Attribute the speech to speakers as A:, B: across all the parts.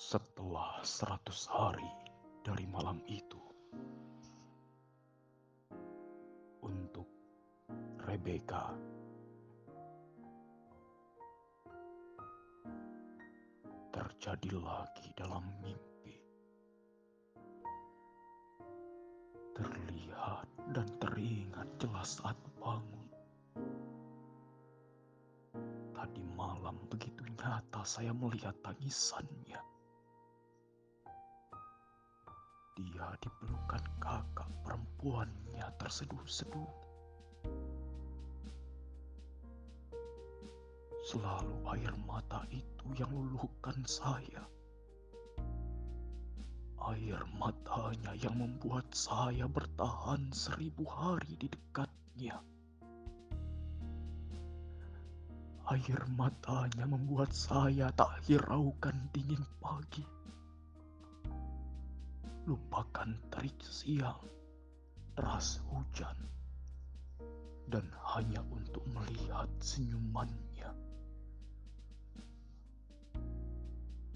A: Setelah seratus hari dari malam itu, untuk Rebecca, terjadi lagi dalam mimpi. Terlihat dan teringat jelas saat bangun. Tadi malam begitu nyata saya melihat tangisannya. Dia dipelukan kakak perempuannya terseduh-seduh. Selalu air mata itu yang luluhkan saya. Air matanya yang membuat saya bertahan seribu hari di dekatnya. Air matanya membuat saya tak hiraukan dingin pagi. Lupakan terik siang, deras hujan, dan hanya untuk melihat senyumannya.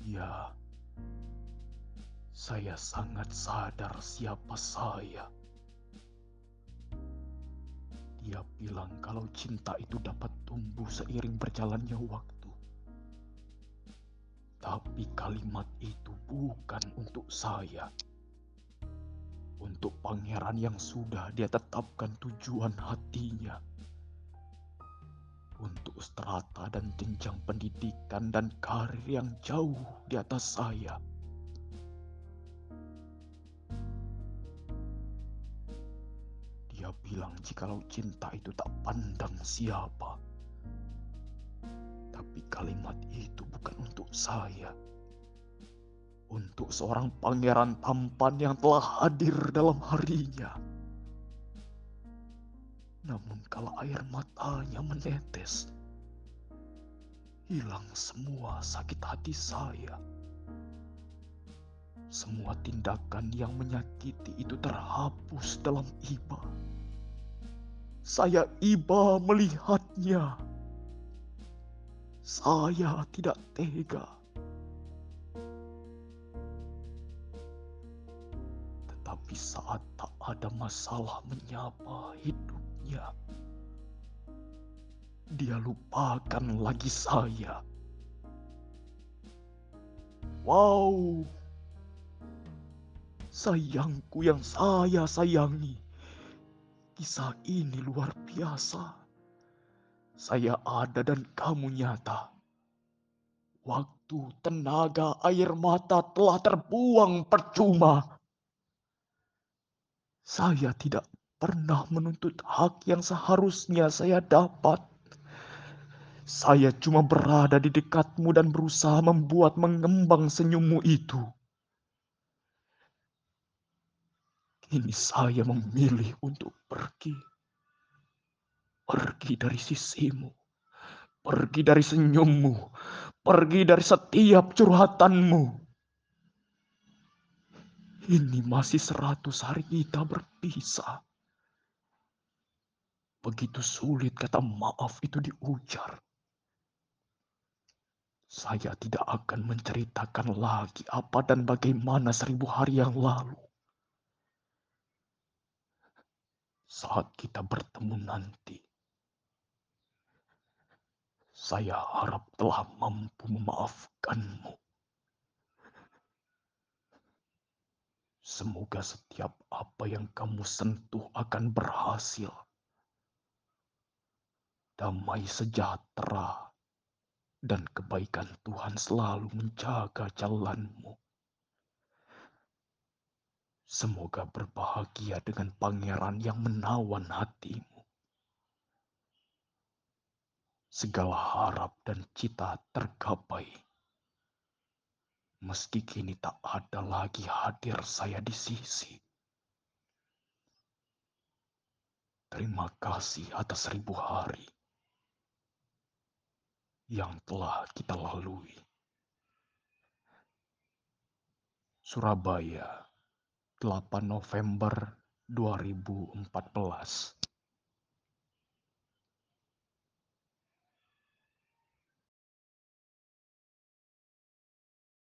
A: Ya, saya sangat sadar siapa saya. Dia bilang kalau cinta itu dapat tumbuh seiring berjalannya waktu. Tapi kalimat itu bukan untuk saya. Untuk pangeran yang sudah dia tetapkan tujuan hatinya. Untuk strata dan jenjang pendidikan dan karir yang jauh di atas saya. Dia bilang jikalau cinta itu tak pandang siapa. Tapi kalimat itu bukan untuk saya. Untuk seorang pangeran tampan yang telah hadir dalam harinya. Namun kalau air matanya menetes, hilang semua sakit hati saya. Semua tindakan yang menyakiti itu terhapus dalam iba. Saya iba melihatnya. Saya tidak tega. Tetapi saat tak ada masalah menyapa hidupnya, dia lupakan lagi saya. Wow, sayangku yang saya sayangi. Kisah ini luar biasa. Saya ada dan kamu nyata. Waktu, tenaga, air mata telah terbuang percuma. Saya tidak pernah menuntut hak yang seharusnya saya dapat. Saya cuma berada di dekatmu dan berusaha membuat mengembang senyummu itu. Kini saya memilih untuk pergi. Pergi dari sisimu. Pergi dari senyummu. Pergi dari setiap curhatanmu. Ini masih seratus hari kita berpisah. Begitu sulit kata maaf itu diujar. Saya tidak akan menceritakan lagi apa dan bagaimana seribu hari yang lalu. saat kita bertemu nanti. Saya harap telah mampu memaafkanmu. Semoga setiap apa yang kamu sentuh akan berhasil. Damai sejahtera dan kebaikan Tuhan selalu menjaga jalanmu. Semoga berbahagia dengan pangeran yang menawan hatimu. Segala harap dan cita tergapai. Meski kini tak ada lagi hadir saya di sisi. Terima kasih atas seribu hari yang telah kita lalui. Surabaya, 8 November 2014